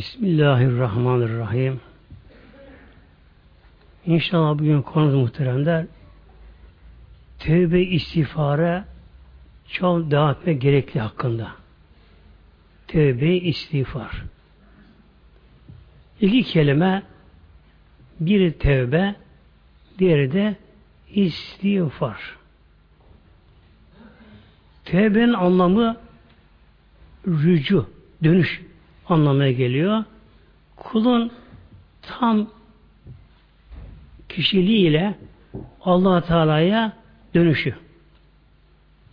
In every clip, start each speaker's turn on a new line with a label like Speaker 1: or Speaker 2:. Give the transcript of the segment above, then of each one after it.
Speaker 1: Bismillahirrahmanirrahim. İnşallah bugün konumuz muhteremler tevbe istiğfara çok devam etmek gerekli hakkında. Tevbe istiğfar. İki kelime biri tevbe, diğeri de istiğfar. Tevbenin anlamı rücu, dönüş anlamına geliyor. Kulun tam kişiliğiyle allah Teala'ya dönüşü.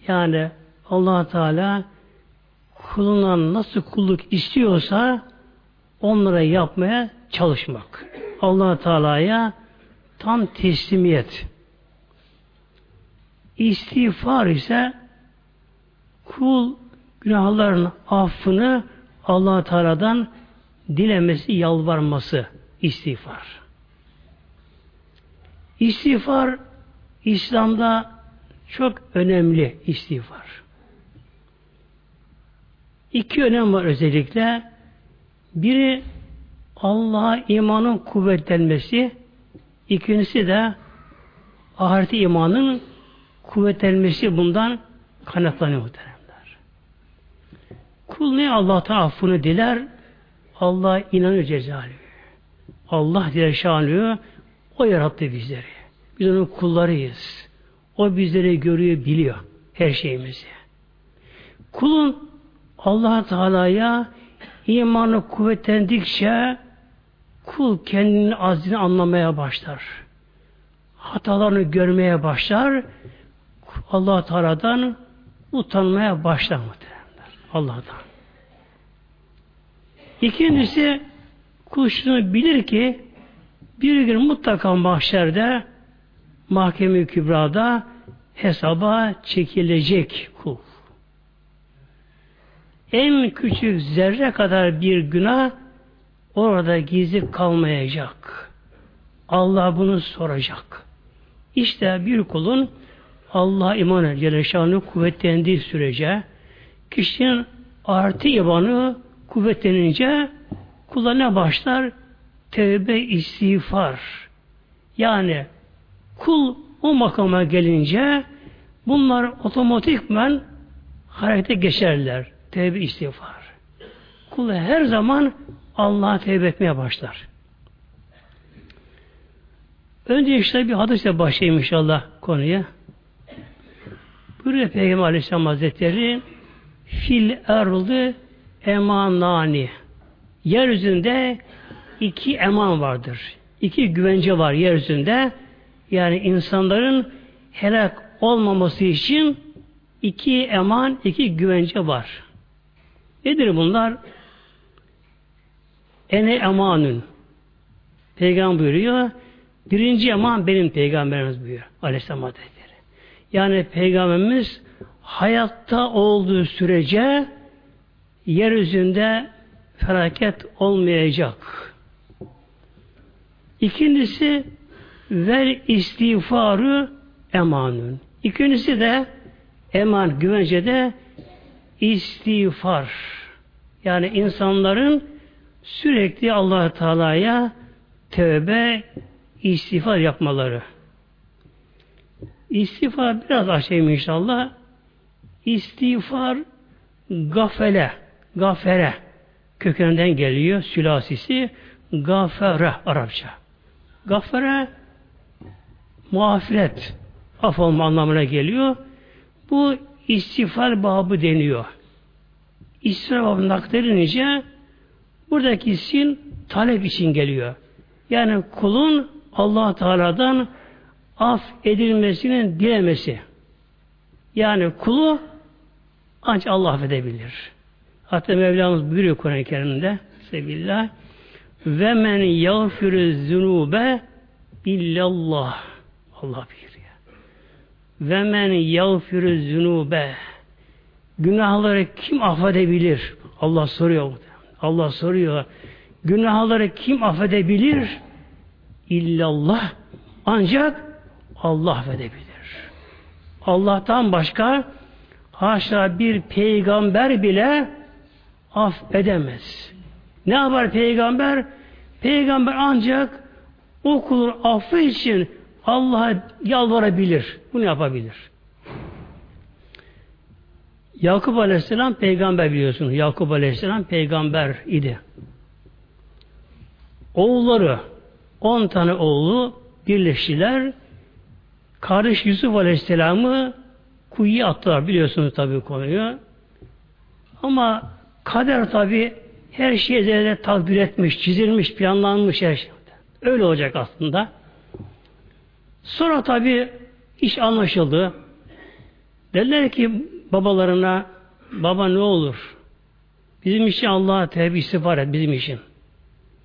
Speaker 1: Yani allah Teala kuluna nasıl kulluk istiyorsa onlara yapmaya çalışmak. allah Teala'ya tam teslimiyet. İstiğfar ise kul günahların affını allah Teala'dan dilemesi, yalvarması istiğfar. İstiğfar İslam'da çok önemli istiğfar. İki önem var özellikle. Biri Allah'a imanın kuvvetlenmesi, ikincisi de ahirete imanın kuvvetlenmesi bundan kaynaklanıyor muhteremler. Kul ne Allah'tan affını diler, Allah inanıyor cezalü. Allah diye şanlıyor, o yarattı bizleri. Biz onun kullarıyız. O bizleri görüyor, biliyor her şeyimizi. Kulun allah Teala'ya imanı kuvvetlendikçe kul kendini azini anlamaya başlar. Hatalarını görmeye başlar. allah Teala'dan utanmaya başlar muhteremler. Allah'tan. İkincisi kul şunu bilir ki bir gün mutlaka mahşerde mahkeme kübrada hesaba çekilecek kul. En küçük zerre kadar bir günah orada gizli kalmayacak. Allah bunu soracak. İşte bir kulun Allah imanı Celle kuvvetlendiği sürece kişinin artı imanı kuvvetlenince kula ne başlar? Tevbe istiğfar. Yani kul o makama gelince bunlar otomatikmen harekete geçerler. Tevbe istiğfar. Kul her zaman Allah'a tevbe etmeye başlar. Önce işte bir hadisle başlayayım inşallah konuya. Buyuruyor Peygamber Aleyhisselam Hazretleri fil erdi emanani. Yeryüzünde iki eman vardır. İki güvence var yeryüzünde. Yani insanların helak olmaması için iki eman, iki güvence var. Nedir bunlar? Ene emanün. Peygamber buyuruyor. Birinci eman benim peygamberimiz buyuruyor. Aleyhisselam Hazretleri. Yani peygamberimiz hayatta olduğu sürece yeryüzünde felaket olmayacak. İkincisi ver istiğfarı emanın. İkincisi de eman güvencede istiğfar. Yani insanların sürekli allah Teala'ya tövbe istiğfar yapmaları. İstiğfar biraz açayım inşallah. İstiğfar gafele gafere kökeninden geliyor. Sülasisi gafere Arapça. Gafere mağfiret af olma anlamına geliyor. Bu istiğfar babı deniyor. İstiğfar babı nakdedilince buradaki sin talep için geliyor. Yani kulun allah Teala'dan af edilmesinin dilemesi. Yani kulu ancak Allah affedebilir. Hatta Mevlamız buyuruyor Kur'an-ı Kerim'de Sebillah ve men yağfirü zünube illallah Allah buyuruyor. Ve men yağfirü zünube günahları kim affedebilir? Allah soruyor. Allah soruyor. Günahları kim affedebilir? İllallah. Ancak Allah affedebilir. Allah'tan başka haşa bir peygamber bile af edemez. Ne yapar peygamber? Peygamber ancak o kulun affı için Allah'a yalvarabilir. Bunu yapabilir. Yakup Aleyhisselam peygamber biliyorsunuz. Yakup Aleyhisselam peygamber idi. Oğulları, on tane oğlu birleştiler. Kardeş Yusuf Aleyhisselam'ı kuyuya attılar biliyorsunuz tabii konuyu. Ama kader tabii her şey ezelde takdir etmiş, çizilmiş, planlanmış her şey. Öyle olacak aslında. Sonra tabii iş anlaşıldı. Dediler ki babalarına baba ne olur bizim için Allah'a tevbe istiğfar et bizim için.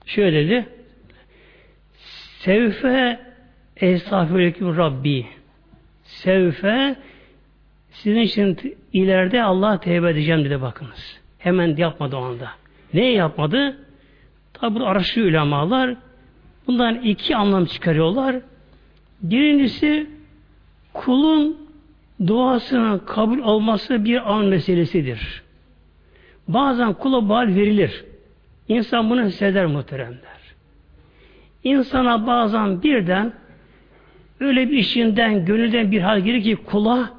Speaker 1: Şöyle dedi Sevfe estağfirullah Rabbi Sevfe sizin için ileride Allah'a tevbe edeceğim dedi bakınız. Hemen yapmadı o anda. Ne yapmadı? Tabi bu araştırıyor ulemalar. Bundan iki anlam çıkarıyorlar. Birincisi kulun duasının kabul olması bir an meselesidir. Bazen kula bal verilir. İnsan bunu hisseder muhteremler. İnsana bazen birden öyle bir işinden, gönülden bir hal gelir ki kula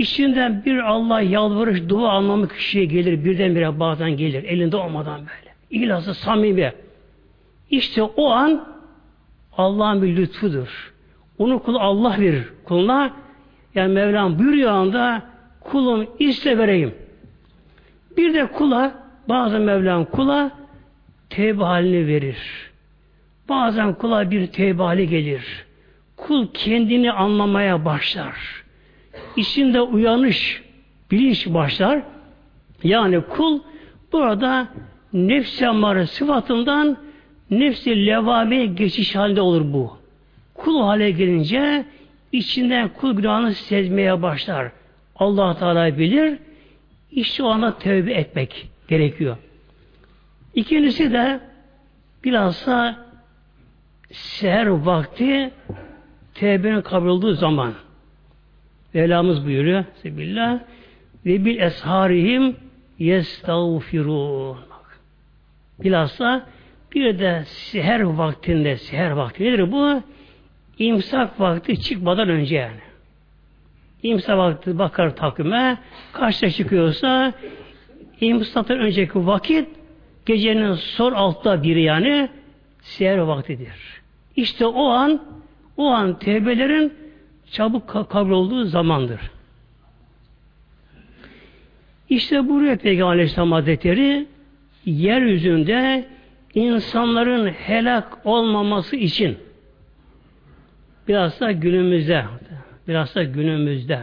Speaker 1: içinden bir Allah yalvarış, dua almamı kişiye gelir. Birdenbire bazen gelir. Elinde olmadan böyle. İlası samimi. İşte o an Allah'ın bir lütfudur. Onu kul Allah verir. Kuluna yani Mevlam buyuruyor anda kulum iste vereyim. Bir de kula bazı Mevlam kula tevbe halini verir. Bazen kula bir tevbe hali gelir. Kul kendini anlamaya başlar. İçinde uyanış, bilinç başlar. Yani kul burada nefs ammarı sıfatından nefsi levame geçiş halinde olur bu. Kul hale gelince içinden kul günahını sezmeye başlar. allah Teala bilir. İşte o ana tövbe etmek gerekiyor. İkincisi de bilhassa seher vakti tevbenin kabul olduğu zaman Mevlamız buyuruyor Sebillah ve bil esharihim yestağfirun bilhassa bir de seher vaktinde seher vakti nedir bu? İmsak vakti çıkmadan önce yani. İmsak vakti bakar takvime kaçta çıkıyorsa imsaktan önceki vakit gecenin son altta biri yani seher vaktidir. İşte o an o an tevbelerin çabuk kabul olduğu zamandır. İşte buraya Peygamber Aleyhisselam Hazretleri yeryüzünde insanların helak olmaması için Biraz da günümüzde, biraz da günümüzde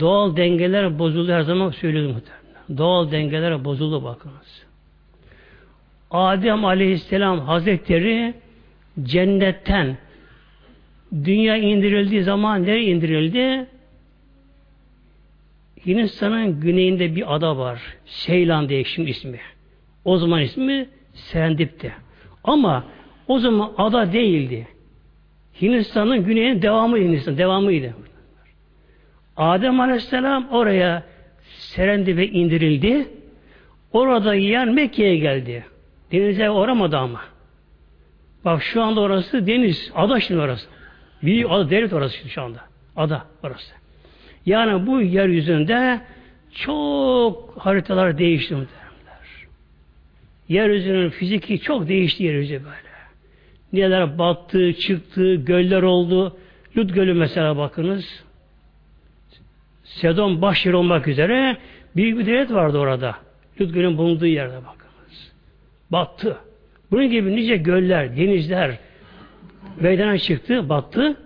Speaker 1: doğal dengeler bozuldu her zaman söylüyorum. Doğal dengeler bozuldu bakınız. Adem Aleyhisselam Hazretleri cennetten dünya indirildiği zaman nereye indirildi? Hindistan'ın güneyinde bir ada var. Seylan diye şimdi ismi. O zaman ismi Serendip'ti. Ama o zaman ada değildi. Hindistan'ın güneyinin devamı Hindistan, devamıydı. Adem Aleyhisselam oraya Serendip'e indirildi. Orada yiyen Mekke'ye geldi. Denize uğramadı ama. Bak şu anda orası deniz. Ada şimdi orası. Büyük ada devlet orası şu anda. Ada orası. Yani bu yeryüzünde çok haritalar değişti muhtemelenler. Yeryüzünün fiziki çok değişti yeryüzü böyle. Neler battı, çıktı, göller oldu. Lut Gölü mesela bakınız. Sedon baş yeri olmak üzere büyük bir devlet vardı orada. Lut Gölü'nün bulunduğu yerde bakınız. Battı. Bunun gibi nice göller, denizler meydana çıktı, battı.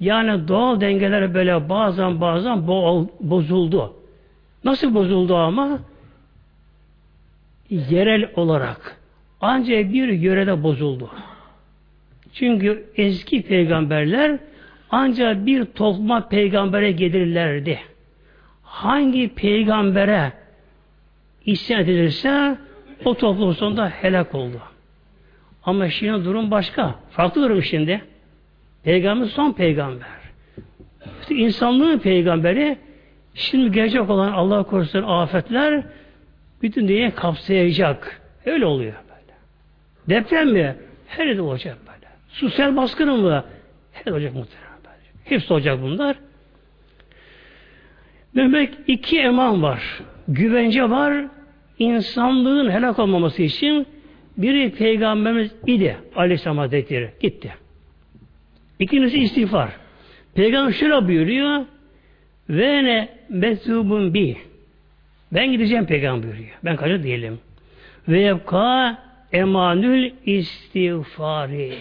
Speaker 1: Yani doğal dengeler böyle bazen bazen bo bozuldu. Nasıl bozuldu ama? Yerel olarak. Ancak bir yörede bozuldu. Çünkü eski peygamberler ancak bir topluma peygambere gelirlerdi. Hangi peygambere isyan edilirse o toplum sonunda helak oldu. Ama şimdi durum başka. Farklı durum şimdi. Peygamber son peygamber. İşte insanlığın peygamberi şimdi gelecek olan Allah korusun afetler bütün dünyayı kapsayacak. Öyle oluyor böyle. Deprem mi? Her yerde olacak böyle. Sosyal baskın mı? Her yerde olacak muhtemelen. Hepsi olacak bunlar. Demek iki eman var. Güvence var. İnsanlığın helak olmaması için biri peygamberimiz idi. Aleyhisselam Hazretleri. Gitti. İkincisi istiğfar. Peygamber şöyle buyuruyor. Ve ne mesubun bi. Ben gideceğim peygamber buyuruyor. Ben kaçı değilim. Ve yevka emanül istiğfari.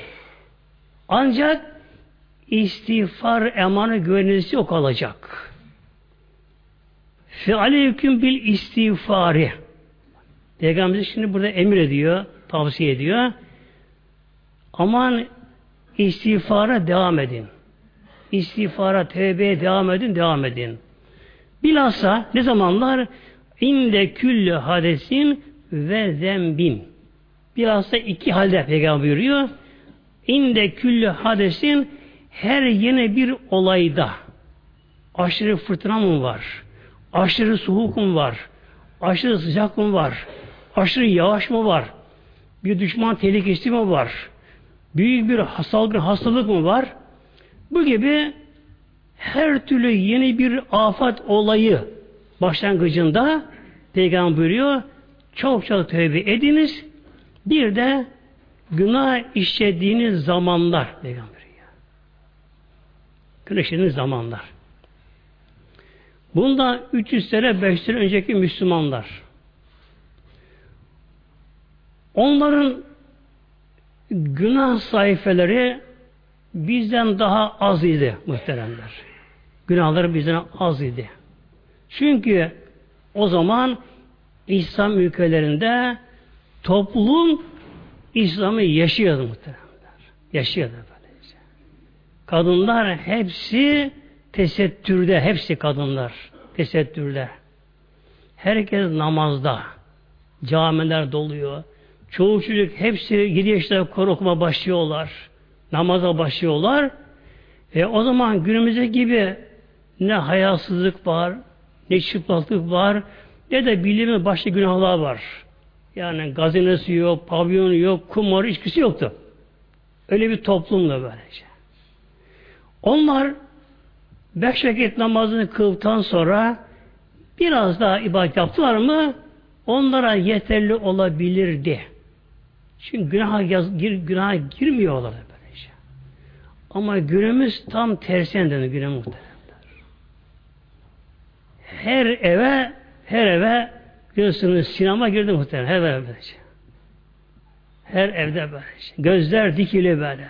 Speaker 1: Ancak istiğfar emanı güvenilisi yok olacak. Fe aleyküm bil istiğfari. Peygamberimiz şimdi burada emir ediyor, tavsiye ediyor. Aman istiğfara devam edin. İstiğfara, tevbeye devam edin, devam edin. Bilhassa ne zamanlar inde küllü hadesin ve zembin. Bilhassa iki halde peygamber buyuruyor. İnde küllü hadesin her yeni bir olayda aşırı fırtına mı var? Aşırı soğuk mu var? Aşırı sıcak mı var? Aşırı yağış mı var? Bir düşman tehlikesi mi var? Büyük bir hastalık, hastalık mı var? Bu gibi her türlü yeni bir afet olayı başlangıcında Peygamber buyuruyor çok çok tövbe ediniz bir de günah işlediğiniz zamanlar Peygamber buyuruyor. Günah işlediğiniz zamanlar. Bunda 300 sene 500 sene önceki Müslümanlar onların günah sayfeleri bizden daha az idi muhteremler. Günahları bizden az idi. Çünkü o zaman İslam ülkelerinde toplum İslam'ı yaşıyordu muhteremler. Yaşıyordu böylece. Kadınlar hepsi tesettürde, hepsi kadınlar tesettürde. Herkes namazda. Camiler doluyor. Çoğu çocuk hepsi 7 yaşında Kur'an okuma başlıyorlar. Namaza başlıyorlar. E o zaman günümüzde gibi ne hayasızlık var, ne çıplaklık var, ne de bildiğimiz başka günahlar var. Yani gazinesi yok, pavyonu yok, kumar içkisi yoktu. Öyle bir toplumda böylece. Onlar beş vakit namazını kıldıktan sonra biraz daha ibadet yaptılar mı onlara yeterli olabilirdi. Çünkü günah yaz, gir, günah girmiyorlar böylece. Ama günümüz tam tersine dönüyor günümüz muhteremler. Her eve her eve biliyorsunuz sinema girdi muhtemelen. Her eve böylece. Her evde böyle. Gözler dikili böyle.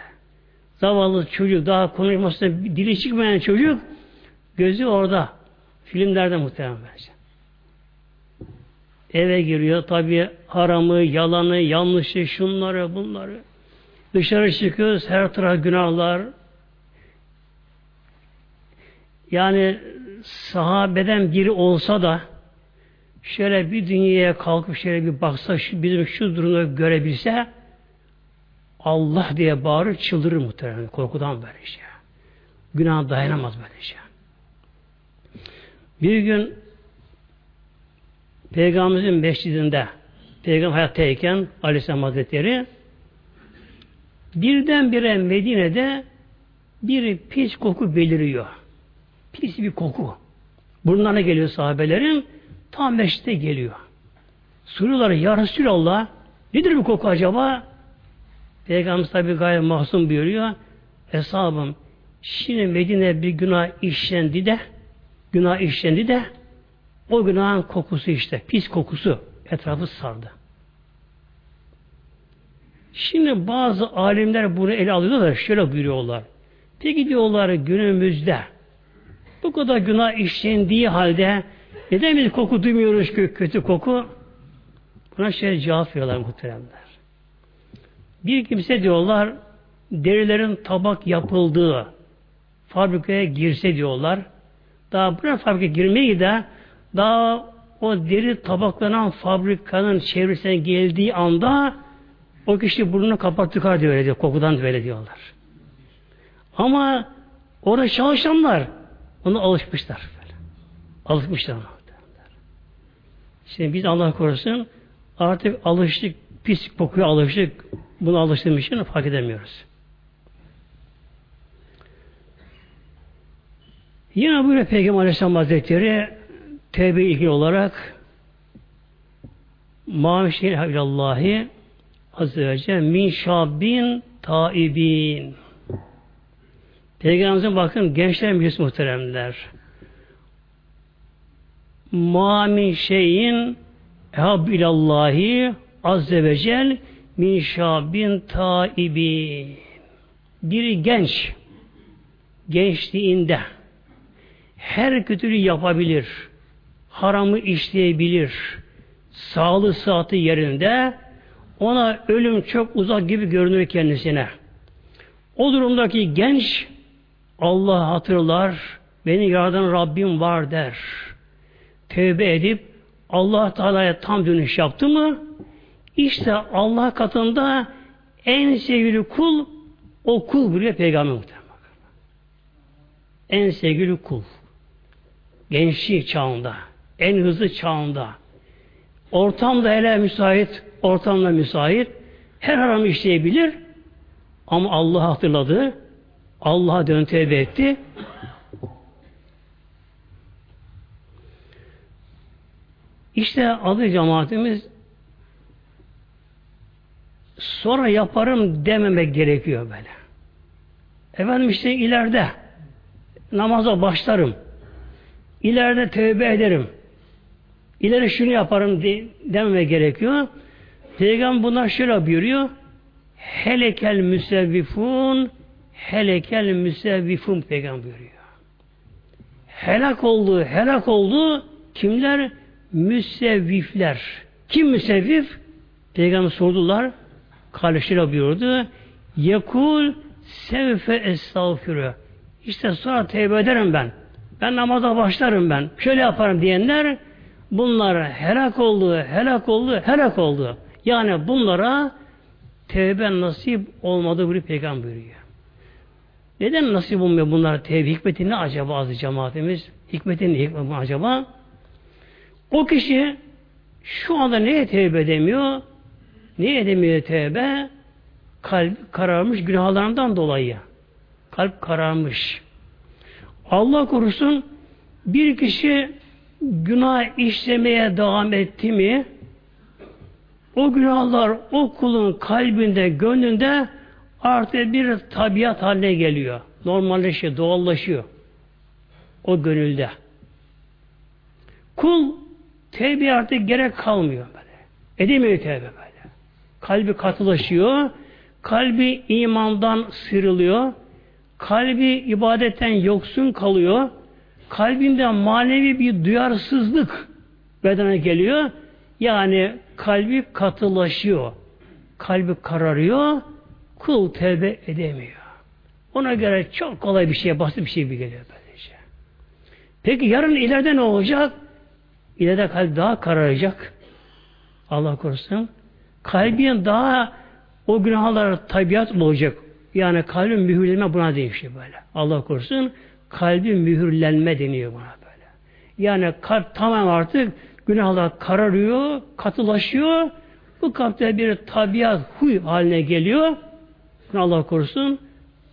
Speaker 1: Zavallı çocuk daha konuşmasına dili çıkmayan çocuk gözü orada. Filmlerde muhtemelen böylece. Eve giriyor tabi haramı, yalanı, yanlışı, şunları, bunları. Dışarı çıkıyoruz, her taraf günahlar. Yani sahabeden biri olsa da şöyle bir dünyaya kalkıp şöyle bir baksa, şu, bizim şu durumu görebilse Allah diye bağırır, çıldırır muhtemelen korkudan böyle şey. Günah dayanamaz böyle şey. Bir gün Peygamberimizin mescidinde Peygamber hayattayken Aleyhisselam Hazretleri birdenbire Medine'de bir pis koku beliriyor. Pis bir koku. Burnlarına geliyor sahabelerin. Tam meşrite geliyor. Soruyorlar ya Resulallah nedir bu koku acaba? Peygamber tabi gayet masum buyuruyor. Hesabım şimdi Medine bir günah işlendi de günah işlendi de o günahın kokusu işte, pis kokusu etrafı sardı. Şimdi bazı alimler bunu ele alıyorlar, şöyle buyuruyorlar. Peki diyorlar günümüzde bu kadar günah işlendiği halde neden biz koku duymuyoruz ki kötü koku? Buna şöyle cevap veriyorlar muhteremler. Bir kimse diyorlar derilerin tabak yapıldığı fabrikaya girse diyorlar. Daha buna fabrikaya girmeyi de daha o deri tabaklanan fabrikanın çevresine geldiği anda o kişi burnunu kapattıkar diyor öyle diyor. Kokudan böyle diyorlar. Ama orada çalışanlar ona alışmışlar. Böyle. Alışmışlar. Şimdi biz Allah korusun artık alıştık, pis kokuya alıştık. Buna alıştığım için fark edemiyoruz. Yine böyle Peygamber Aleyhisselam Hazretleri tevbe ilgili olarak Mâmişin Habilallahi Azze ve Celle min şabbin taibin Peygamberimizin bakın gençler meclis muhteremler. Ma min şeyin ehab ilallahi azze ve cel min şabin taibi. Biri genç gençliğinde her kötülüğü yapabilir. Haramı işleyebilir. Sağlığı sıhhati yerinde ona ölüm çok uzak gibi görünür kendisine. O durumdaki genç Allah hatırlar, beni yaradan Rabbim var der. Tevbe edip Allah Teala'ya tam dönüş yaptı mı işte Allah katında en sevgili kul o kul bile peygamber muhtemelen. En sevgili kul. Gençlik çağında, en hızlı çağında. Ortamda hele müsait, ortamda müsait. Her haramı işleyebilir. Ama Allah hatırladı. Allah'a dön tevbe etti. İşte adı cemaatimiz sonra yaparım dememek gerekiyor böyle. Efendim işte ileride namaza başlarım. İleride tövbe ederim. İleri şunu yaparım de, dememek gerekiyor. Peygamber bunlar şöyle buyuruyor. Helekel müsevvifun helekel müsevvifun peygamber buyuruyor. Helak oldu, helak oldu. Kimler? Müsevvifler. Kim müsevvif? Peygamber sordular. Kardeşleri buyurdu. Yekul sevfe estağfirü. İşte sonra tevbe ederim ben. Ben namaza başlarım ben. Şöyle yaparım diyenler bunlar helak oldu, helak oldu, helak oldu. Yani bunlara tevbe nasip olmadı bunu peygamber buyuruyor. Neden nasip olmuyor bunlar tevbe? Hikmeti ne acaba azı cemaatimiz? Hikmeti ne hikmeti acaba? O kişi şu anda neye tevbe edemiyor? Niye edemiyor tevbe? Kalp kararmış günahlarından dolayı. Kalp kararmış. Allah korusun bir kişi günah işlemeye devam etti mi o günahlar o kulun kalbinde, gönlünde artık bir tabiat haline geliyor. Normalleşiyor, doğallaşıyor. O gönülde. Kul tevbe artık gerek kalmıyor böyle. Edemiyor tevbe böyle. Kalbi katılaşıyor. Kalbi imandan sıyrılıyor. Kalbi ibadetten yoksun kalıyor. Kalbinde manevi bir duyarsızlık bedene geliyor. Yani kalbi katılaşıyor. Kalbi kararıyor. Kul tevbe edemiyor. Ona göre çok kolay bir şey, basit bir şey bir geliyor böylece. Peki yarın ileride ne olacak? İleride kalp daha kararacak. Allah korusun. Kalbin daha o günahlar tabiat olacak. Yani kalbin mühürlenme buna değişiyor böyle. Allah korusun. Kalbin mühürlenme deniyor buna böyle. Yani kalp tamam artık günahlar kararıyor, katılaşıyor. Bu kalpte bir tabiat, huy haline geliyor. Allah korusun.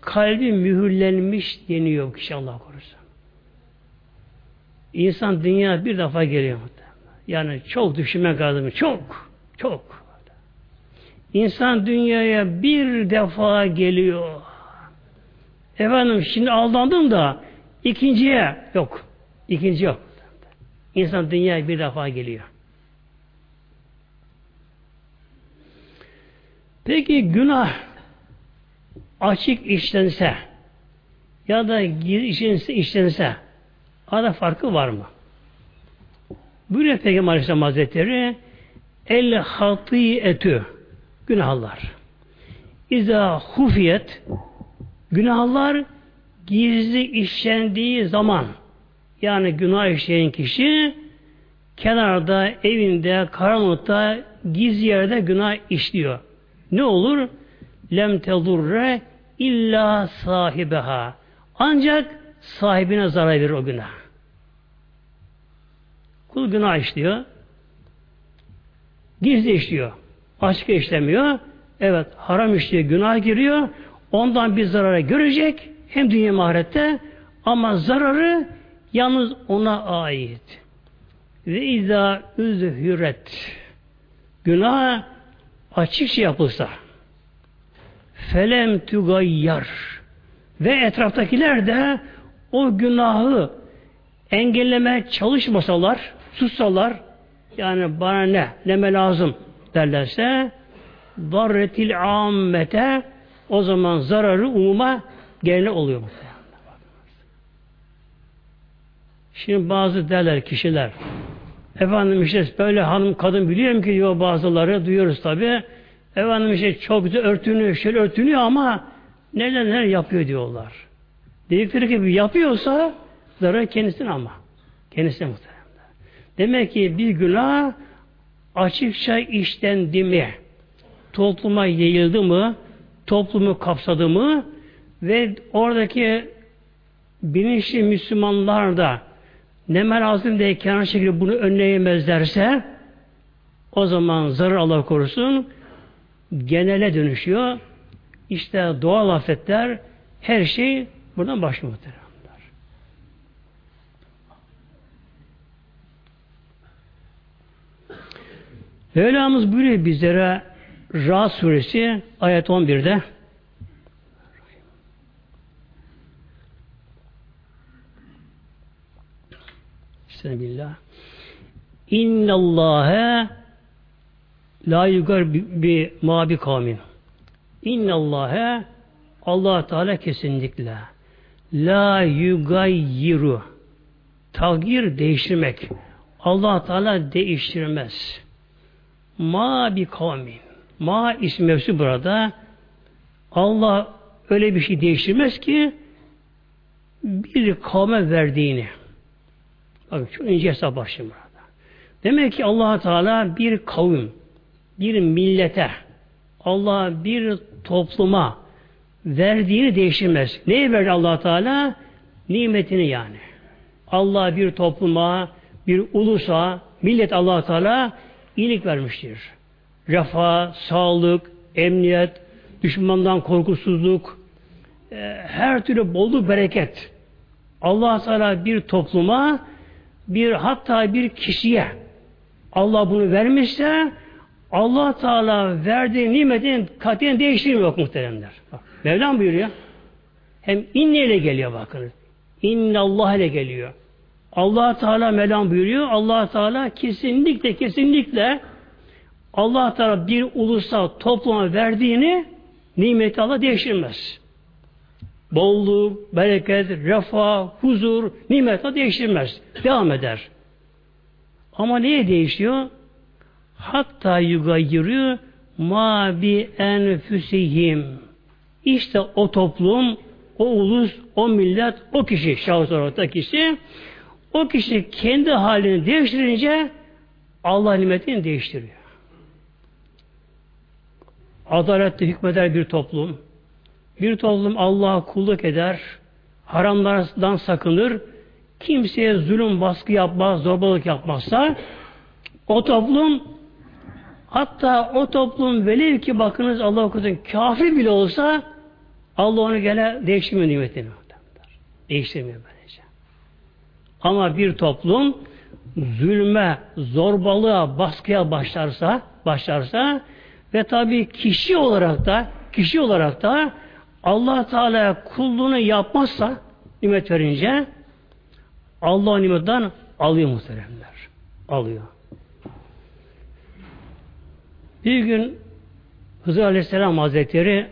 Speaker 1: Kalbi mühürlenmiş deniyor kişi Allah korusun. İnsan dünya bir defa geliyor. Yani çok düşünmek lazım. Çok. Çok. İnsan dünyaya bir defa geliyor. Efendim şimdi aldandım da ikinciye yok. İkinci yok. İnsan dünyaya bir defa geliyor. Peki günah açık işlense ya da işlense, işlense arada farkı var mı? Buyuruyor Peygamber Aleyhisselam Hazretleri el hatiyetü günahlar. İza hufiyet günahlar gizli işlendiği zaman yani günah işleyen kişi kenarda, evinde, karanlıkta, gizli yerde günah işliyor. Ne olur? Lem tezurre illa sahibeha. Ancak sahibine zarar verir o günah. Kul günah işliyor. Gizli işliyor. Açık işlemiyor. Evet haram işliyor, günah giriyor. Ondan bir zarara görecek. Hem dünya mahirette ama zararı yalnız ona ait. Ve izâ üzhüret günah açıkça yapılsa felem tugayyar ve etraftakiler de o günahı engellemeye çalışmasalar, sussalar, yani bana ne, neme lazım derlerse, darretil ammete o zaman zararı umuma gelene oluyor. Şimdi bazı derler kişiler, efendim işte böyle hanım kadın biliyorum ki diyor bazıları, duyuyoruz tabi. Efendim işte çok güzel örtünüyor, şöyle örtünüyor ama neler neler yapıyor diyorlar. Dedikleri gibi yapıyorsa zarar kendisine ama. Kendisine muhtemelen. Demek ki bir günah açıkça işlendi mi, topluma yayıldı mı, toplumu kapsadı mı ve oradaki bilinçli Müslümanlar da ne lazım diye kenar şekilde bunu önleyemezlerse o zaman zarar Allah korusun genele dönüşüyor. İşte doğal afetler her şey buradan başlıyor muhtemelen. Mevlamız buyuruyor bizlere Rahat suresi ayet 11'de Bismillah. İnna Allahe la yugar bi ma bi kavmin. İnna Allahe Allah Teala kesinlikle la yugayyiru tagir değiştirmek. Allah Teala değiştirmez. Ma bi kavmin. Ma ismi burada. Allah öyle bir şey değiştirmez ki bir kavme verdiğini. Bakın çok ince hesap başlıyor burada. Demek ki allah Teala bir kavim, bir millete, Allah bir topluma verdiğini değiştirmez. Neyi verdi allah Teala? Nimetini yani. Allah bir topluma, bir ulusa, millet allah Teala iyilik vermiştir. Refah, sağlık, emniyet, düşmandan korkusuzluk, e, her türlü bolluk, bereket. allah Teala bir topluma, bir hatta bir kişiye Allah bunu vermişse Allah Teala verdiği nimetin katiyen değiştirmiyor muhteremler. Bak, Mevlam buyuruyor. Hem inne ile geliyor bakınız. İnne Allah ile geliyor. Allah Teala Mevlam buyuruyor. Allah Teala kesinlikle kesinlikle Allah Teala bir ulusal topluma verdiğini nimeti Allah değiştirmez. Bolluk, bereket, refah, huzur, nimet değiştirmez. Devam eder. Ama neye değişiyor? Hatta yugayyiru ma bi enfüsihim. İşte o toplum, o ulus, o millet, o kişi, şahıs olarak kişi, o kişi kendi halini değiştirince Allah nimetini değiştiriyor. Adaletli hükmeder bir toplum. Bir toplum Allah'a kulluk eder, haramlardan sakınır, kimseye zulüm, baskı yapmaz, zorbalık yapmazsa o toplum hatta o toplum velev ki bakınız Allah okusun kafir bile olsa Allah onu gene değiştirmiyor nimetini. Değiştirmiyor böylece. Ama bir toplum zulme, zorbalığa, baskıya başlarsa, başlarsa ve tabi kişi olarak da kişi olarak da Allah Teala kulluğunu yapmazsa nimet verince Allah nimetten alıyor muhteremler. Alıyor. Bir gün Hızır Aleyhisselam Hazretleri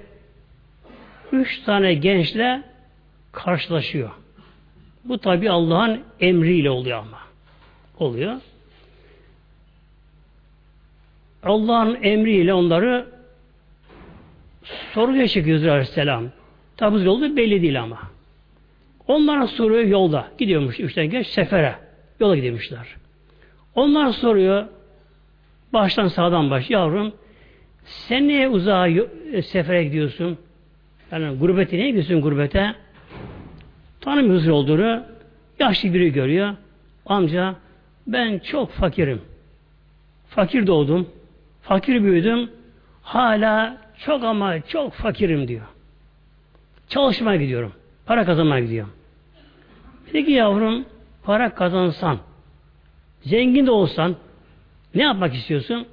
Speaker 1: üç tane gençle karşılaşıyor. Bu tabi Allah'ın emriyle oluyor ama. Oluyor. Allah'ın emriyle onları sorguya çekiyor Hızır Aleyhisselam. Tabi yolu belli değil ama. Onlara soruyor yolda. Gidiyormuş üçten geç sefere. Yola gidiyormuşlar. Onlar soruyor baştan sağdan baş yavrum sen niye uzağa e, sefere gidiyorsun? Yani gurbete niye gidiyorsun gurbete? Tanımıyoruz olduğunu yaşlı biri görüyor. Amca ben çok fakirim. Fakir doğdum. Fakir büyüdüm. Hala çok ama çok fakirim diyor. Çalışmaya gidiyorum. Para kazanmaya gidiyorum. Peki yavrum para kazansan zengin de olsan ne yapmak istiyorsun?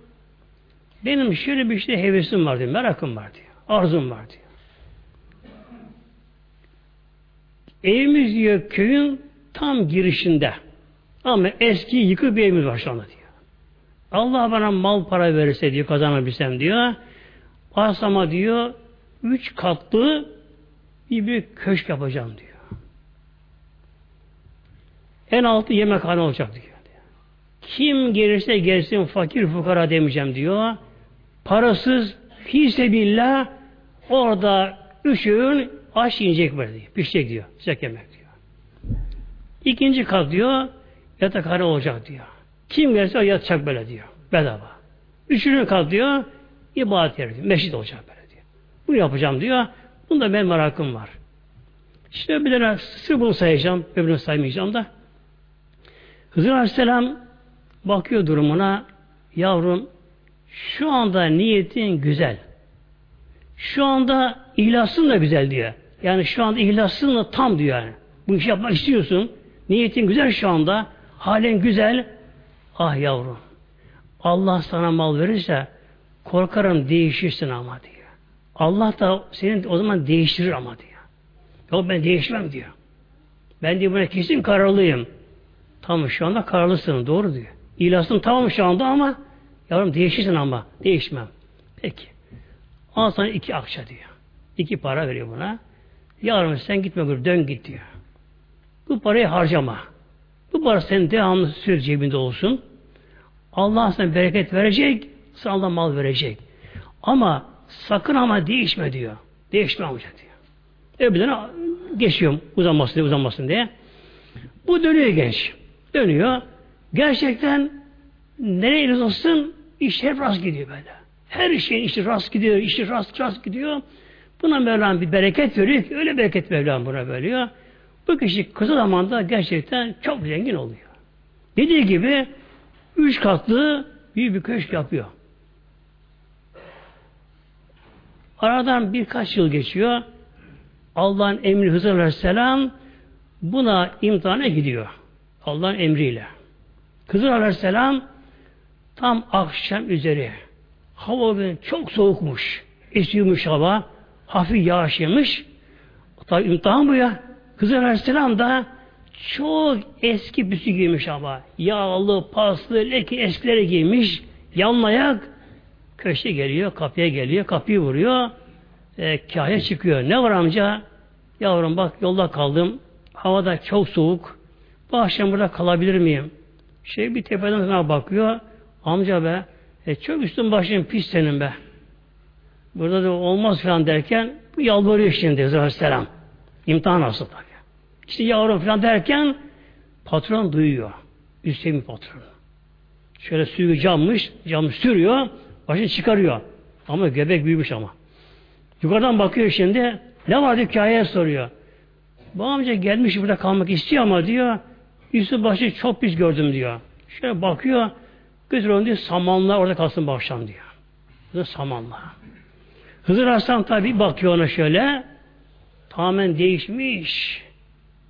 Speaker 1: Benim şöyle bir şey hevesim var diyor. Merakım var diyor. Arzum var diyor. Evimiz diyor köyün tam girişinde. Ama eski yıkık bir evimiz var şu anda diyor. Allah bana mal para verirse diyor kazanabilsem diyor. Arsama diyor üç katlı bir, bir köşk yapacağım diyor. En altı yemekhane olacak diyor. Kim gelirse gelsin fakir fukara demeyeceğim diyor. Parasız fisebillah orada üç öğün aş yiyecek böyle diyor. Pişecek diyor. Sıcak yemek diyor. İkinci kat diyor yatakhane olacak diyor. Kim gelirse yatacak böyle diyor. Bedava. Üçüncü kat diyor ibadet yeri diyor. Meşrit olacak böyle diyor. Bunu yapacağım diyor. Bunda benim merakım var. İşte bir tane sır bunu sayacağım. Öbürünü saymayacağım da. Hızır Aleyhisselam bakıyor durumuna yavrum şu anda niyetin güzel. Şu anda ihlasın da güzel diyor. Yani şu anda ihlasın da tam diyor yani. Bu işi yapmak istiyorsun. Niyetin güzel şu anda. Halen güzel. Ah yavrum. Allah sana mal verirse korkarım değişirsin ama diyor. Allah da senin o zaman değiştirir ama diyor. Yok ben değişmem diyor. Ben diyor buna kesin kararlıyım. Tamam şu anda kararlısın doğru diyor. İlasın tamam şu anda ama yavrum değişirsin ama değişmem. Peki. Al sana iki akça diyor. İki para veriyor buna. Yavrum sen gitme böyle dön git diyor. Bu parayı harcama. Bu para senin devamlı sürekli cebinde olsun. Allah sana bereket verecek, sana Allah mal verecek. Ama sakın ama değişme diyor. Değişme amca diyor. Öbürden geçiyorum uzanmasın diye uzanmasın diye. Bu dönüyor genç. Dönüyor. Gerçekten nereye olsun iş hep rast gidiyor böyle. Her şeyin işi rast gidiyor, işi rast rast gidiyor. Buna Mevlam bir bereket veriyor öyle bereket Mevlam buna veriyor. Bu kişi kısa zamanda gerçekten çok zengin oluyor. Dediği gibi üç katlı büyük bir köşk yapıyor. Aradan birkaç yıl geçiyor. Allah'ın emri Hızır Aleyhisselam buna imtihana gidiyor. Allah'ın emriyle. Hızır Aleyhisselam tam akşam üzeri. Hava çok soğukmuş. Esiyormuş hava. Hafif yağış yemiş. Tabi imtihan bu ya. Hızır Aleyhisselam da çok eski büsü giymiş ama. Yağlı, paslı, leki eskileri giymiş. Yanlayak köşe geliyor, kapıya geliyor, kapıyı vuruyor. E, kahya çıkıyor. Ne var amca? Yavrum bak yolda kaldım. Havada çok soğuk. Bu akşam burada kalabilir miyim? Şey bir tepeden sana bakıyor. Amca be e, çok üstün başın pis senin be. Burada da olmaz falan derken bu yalvarıyor şimdi Aleyhisselam. İmtihan nasıl tabi. İşte yavrum falan derken patron duyuyor. Üstelik patron. Şöyle suyu cammış, cam sürüyor, başını çıkarıyor. Ama göbek büyümüş ama. Yukarıdan bakıyor şimdi, ne var hikayeye soruyor. Bu amca gelmiş burada kalmak istiyor ama diyor, üstü başı çok pis gördüm diyor. Şöyle bakıyor, götür onu diyor, samanla orada kalsın bu akşam diyor. Bu samanla. Hızır Hasan tabi bakıyor ona şöyle, tamamen değişmiş.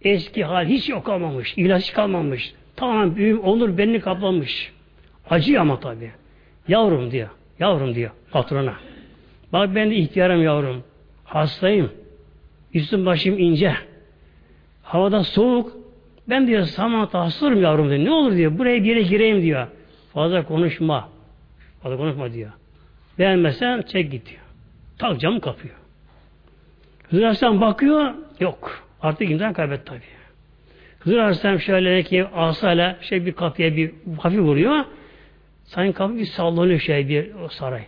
Speaker 1: Eski hal hiç yok kalmamış. ilaç kalmamış. Tamamen büyük onur benini kaplamış. Acı ama tabi. Yavrum diyor. Yavrum diyor patrona. Bak ben de ihtiyarım yavrum. Hastayım. Üstüm başım ince. Havada soğuk. Ben diyor samata hastayım yavrum diyor. Ne olur diyor. Buraya bir gireyim diyor. Fazla konuşma. Fazla konuşma diyor. Beğenmezsen çek git diyor. Tak camı kapıyor. Hızır Aleyhisselam bakıyor. Yok. Artık imtihan kaybetti tabi. Hızır Aleyhisselam şöyle ki asayla şey bir kapıya bir hafif vuruyor. Sanki kapı bir sallanıyor şey bir o saray.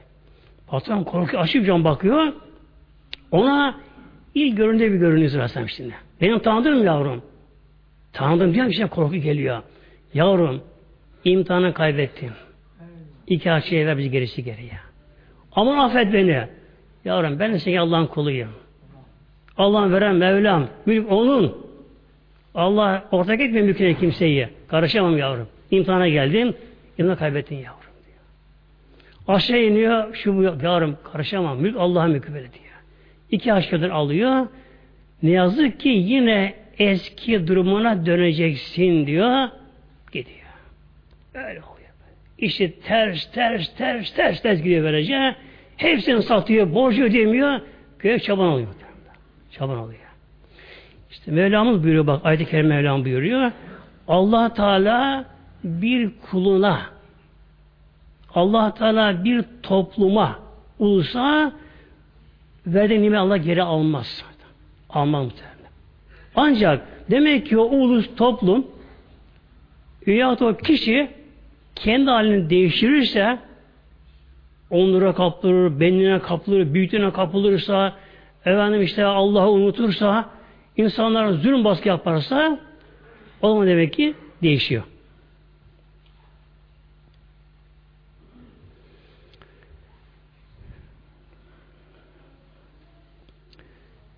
Speaker 1: Patron korkuyor açıp cam bakıyor. Ona ilk göründe bir görünüyor Hızır Aleyhisselam şimdi. Benim tanıdığım yavrum. Tanıdığım diye bir şey korku geliyor. Yavrum imtihanı kaybettim. İki açıya ver bizi gerisi geriye. Aman affet beni. Yavrum ben de senin Allah'ın kuluyum. Allah'ın veren Mevlam. Mülk onun. Allah ortak etme mülküne kimseyi. Karışamam yavrum. İmtihana geldim. İmtihanı kaybettin yavrum. Diyor. Aşağı iniyor, şu bu yarım karışamam. Mülk Allah'a mülkü böyle diyor. İki aşkıdır alıyor. Ne yazık ki yine eski durumuna döneceksin diyor. Gidiyor. Öyle oluyor. İşte ters, ters, ters, ters, ters gidiyor böylece. Hepsini satıyor, borcu ödemiyor. Köye çaban oluyor. Çaban oluyor. İşte Mevlamız buyuruyor bak ayet-i kerime Mevlam buyuruyor. allah Teala bir kuluna allah Teala bir topluma ulusa verdiği nimet Allah geri almaz. Almaz muhtemelen. Ancak demek ki o ulus toplum veyahut o kişi kendi halini değiştirirse onlara kapılır, benliğine kapılır, büyüklüğüne kapılırsa efendim işte Allah'ı unutursa insanlara zulüm baskı yaparsa o zaman demek ki değişiyor.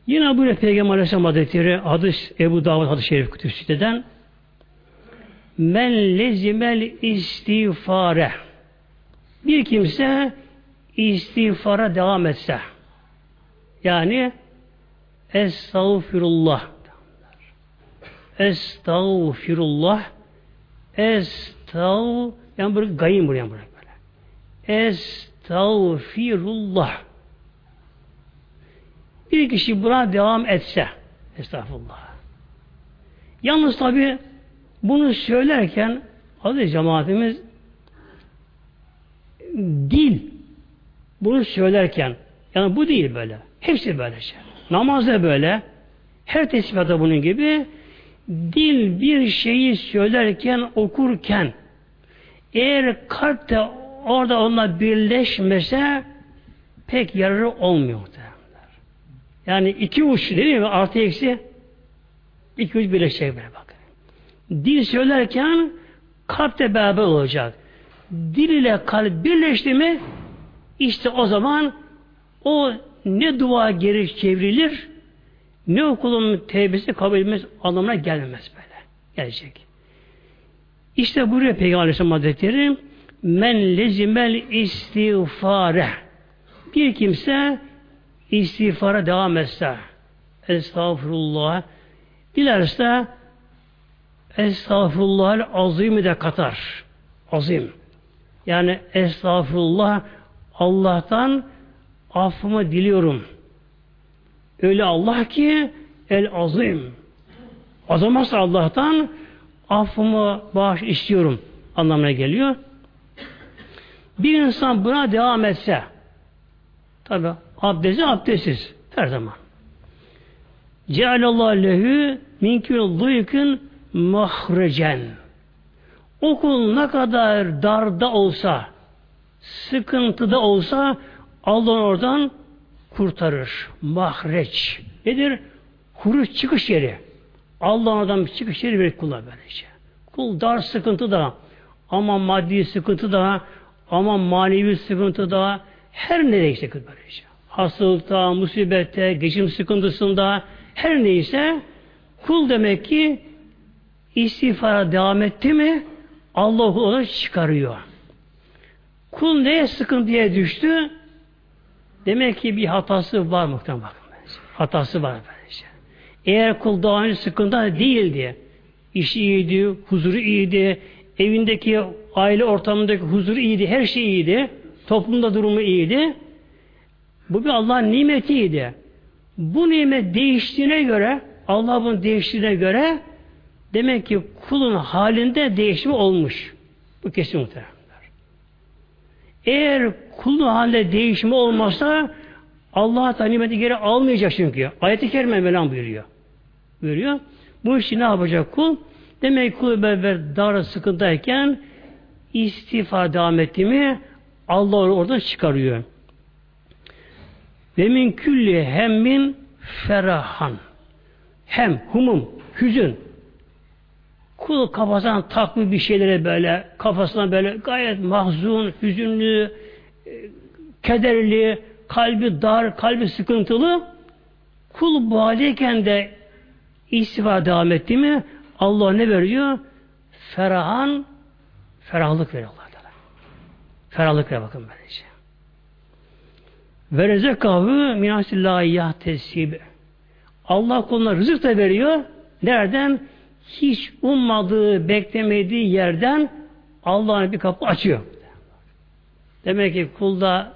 Speaker 1: Yine böyle Peygamber Aleyhisselam Hazretleri hadis Ebu Davud hadis-i şerif kütüpsüteden men lezimel istiğfare. Bir kimse istiğfara devam etse yani estağfirullah. Estağfirullah. Estav yani böyle gayim buraya böyle. Estağfirullah bir kişi buna devam etse estağfurullah yalnız tabi bunu söylerken adı cemaatimiz dil bunu söylerken yani bu değil böyle. Hepsi böyle şey. Namazda böyle. Her tesbihatta bunun gibi dil bir şeyi söylerken, okurken eğer kalp de orada onunla birleşmese pek yararı olmuyor. Yani iki uç değil mi? Artı eksi iki uç birleşecek böyle bak. Dil söylerken kalp de beraber olacak. Dil ile kalp birleşti mi işte o zaman o ne dua geri çevrilir ne okulun tevbesi kabul edilmez anlamına gelmez böyle. Gelecek. İşte buraya Peygamber Aleyhisselam Hazretleri men lezimel istiğfare bir kimse istiğfara devam etse estağfurullah dilerse estağfurullah azimi de katar. Azim. Yani estağfurullah Allah'tan affımı diliyorum. Öyle Allah ki el azim. Azaması Allah'tan affımı bağış istiyorum anlamına geliyor. Bir insan buna devam etse tabi abdesti abdestsiz her zaman. Cealallahu lehu minkül duykin mahrecen. Okul ne kadar darda olsa, sıkıntıda olsa Allah oradan kurtarır. Mahreç. Nedir? Huruç çıkış yeri. Allah oradan bir çıkış yeri verir kula böylece. Kul dar sıkıntı da ama maddi sıkıntı da ama manevi sıkıntı da her neyse böylece. Hastalıkta, musibette, geçim sıkıntısında her neyse kul demek ki istiğfara devam etti mi Allah onu çıkarıyor. Kul neye sıkıntıya düştü? Demek ki bir hatası var muhtemelen. Hatası var böylece. Eğer kul daha önce sıkıntı değildi, işi iyiydi, huzuru iyiydi, evindeki aile ortamındaki huzuru iyiydi, her şey iyiydi, toplumda durumu iyiydi. Bu bir Allah'ın nimetiydi. Bu nimet değiştiğine göre, Allah bunu değiştiğine göre demek ki kulun halinde değişimi olmuş. Bu kesin muhtemelen. Eğer kulun halinde değişimi olmazsa Allah da nimeti geri almayacak çünkü. Ayet-i Kerime Mevlam buyuruyor. Buyuruyor. Bu işi ne yapacak kul? Demek ki kul beraber dar sıkıntıyken istiğfar devam etti mi Allah onu oradan çıkarıyor. Ve min külli hemmin ferahan. Hem, humum, hüzün. Kul kafasından takmış bir şeylere böyle, kafasına böyle gayet mahzun, hüzünlü, e, kederli, kalbi dar, kalbi sıkıntılı. Kul bu haldeyken de istifa devam etti mi Allah ne veriyor? Ferahan, ferahlık veriyor Allah. Ferahlık ver bakın böylece. Ve rezekahu minasillahi yahtesib. Allah kuluna rızık da veriyor. Nereden? Hiç ummadığı, beklemediği yerden Allah'ın bir kapı açıyor. Demek ki kulda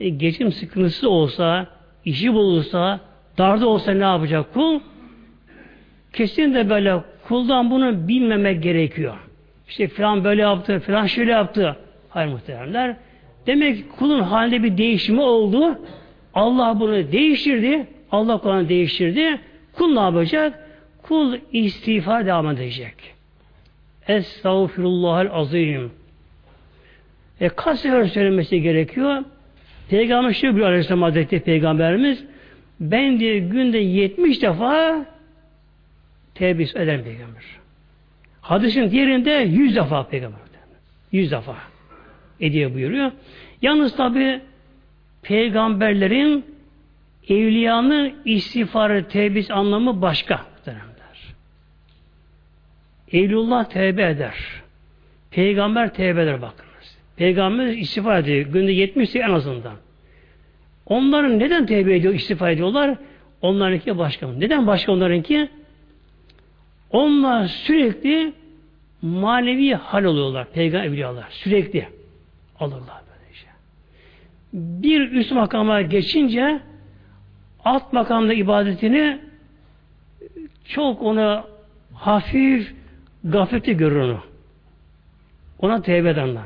Speaker 1: e, geçim sıkıntısı olsa, işi bulursa, darda olsa ne yapacak kul? Kesin de böyle kuldan bunu bilmemek gerekiyor. İşte filan böyle yaptı, filan şöyle yaptı. Hayır muhteremler. Demek ki kulun halinde bir değişimi oldu. Allah bunu değiştirdi. Allah kulunu değiştirdi. Kul ne yapacak? Kul istiğfar devam edecek. Estağfirullahal azim. E kaç sefer söylemesi gerekiyor? Peygamber şöyle bir Aleyhisselam Hazretleri Peygamberimiz ben diye günde 70 defa tevbe eder Peygamber. Hadisin diğerinde 100 defa Peygamber. 100 defa ediyor buyuruyor. Yalnız tabi peygamberlerin evliyanın istiğfarı tevbis anlamı başka. Derler. Evlullah tevbe eder. Peygamber tevbe eder bakınız. Peygamber istiğfar ediyor. Günde 70 en azından. Onların neden tevbe ediyor, istiğfar ediyorlar? Onlarınki başka? Neden başka onlarınki? Onlar sürekli manevi hal oluyorlar. Peygamber evliyalar. Sürekli alırlar böylece. Bir üst makama geçince alt makamda ibadetini çok ona hafif gafleti görür onu. Ona tevbe edenler.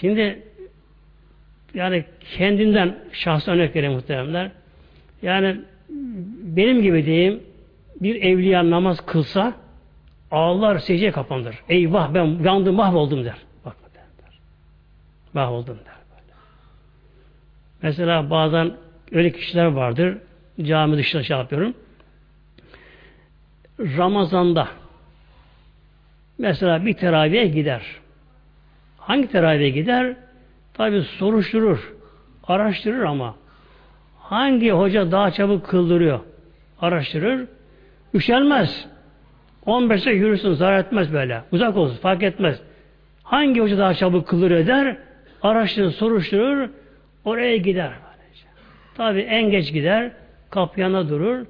Speaker 1: Şimdi yani kendinden şahsı örnek vereyim muhteremler. Yani benim gibi diyeyim bir evliya namaz kılsa ağlar secdeye kapanır. Eyvah ben yandım mahvoldum der. Bak der. Mahvoldum der. Böyle. Mesela bazen öyle kişiler vardır. Cami dışında şey yapıyorum. Ramazanda mesela bir teraviye gider. Hangi teraviye gider? Tabi soruşturur, araştırır ama hangi hoca daha çabuk kıldırıyor? Araştırır. Üşenmez. 15'e yürüsün, zarar etmez böyle. Uzak olsun, fark etmez. Hangi hoca daha çabuk kılır eder? Araştırır, soruşturur, oraya gider. Tabi en geç gider, kapıyana durur.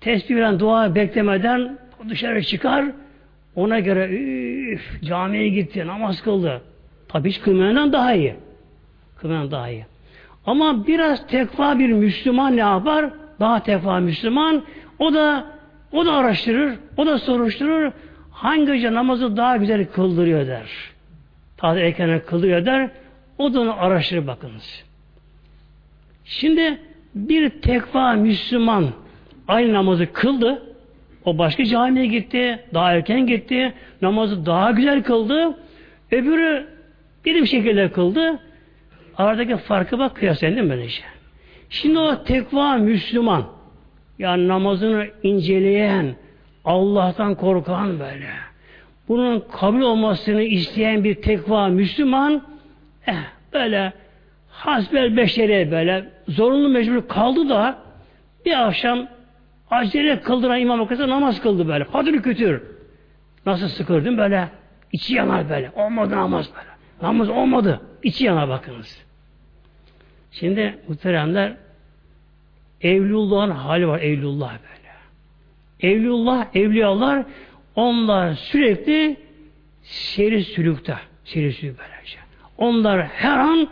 Speaker 1: Tesbih veren dua beklemeden dışarı çıkar. Ona göre üf, camiye gitti, namaz kıldı. Tabi hiç kılmayandan daha iyi. Kılmayan daha iyi. Ama biraz tekva bir Müslüman ne yapar? Daha tekva Müslüman. O da o da araştırır, o da soruşturur. Hangi hoca namazı daha güzel kıldırıyor der. Taze erken kıldırıyor der. O da onu araştırır bakınız. Şimdi bir tekva Müslüman aynı namazı kıldı. O başka camiye gitti. Daha erken gitti. Namazı daha güzel kıldı. Öbürü bir şekilde kıldı. Aradaki farkı bak kıyaslayın değil mi böylece? Şimdi o tekva Müslüman yani namazını inceleyen, Allah'tan korkan böyle. Bunun kabul olmasını isteyen bir tekva Müslüman eh, böyle hasbel beşere böyle zorunlu mecbur kaldı da bir akşam acele kıldıran imam okuysa namaz kıldı böyle. Kadını kütür. Nasıl sıkırdım böyle. içi yanar böyle. Olmadı namaz böyle. Namaz olmadı. İçi yanar bakınız. Şimdi muhteremler Evlullah'ın hali var Evlullah böyle. Evlullah, evliyalar onlar sürekli seri sülükte. Seri sülük böylece. Onlar her an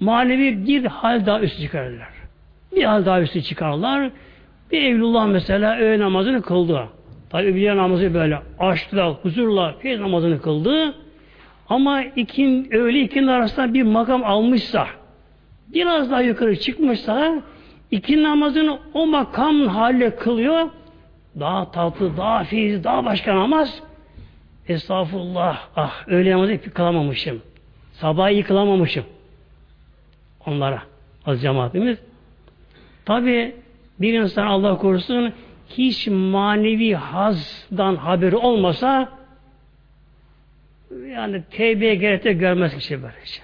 Speaker 1: manevi bir hal daha üstü çıkarırlar. Bir hal daha üstü çıkarlar. Bir Evlullah mesela öğle namazını kıldı. Tabi evliya namazı böyle açtılar, huzurla feyz namazını kıldı. Ama ikin, öğle ikinin arasında bir makam almışsa, biraz daha yukarı çıkmışsa, iki namazını o makam haline kılıyor. Daha tatlı, daha fiiz, daha başka namaz. Estağfurullah. Ah öyle namazı kılamamışım. Sabah yıkılamamışım. Onlara. Az cemaatimiz. Tabi bir insan Allah korusun hiç manevi hazdan haberi olmasa yani tevbeye gerek de görmez kişi böylece.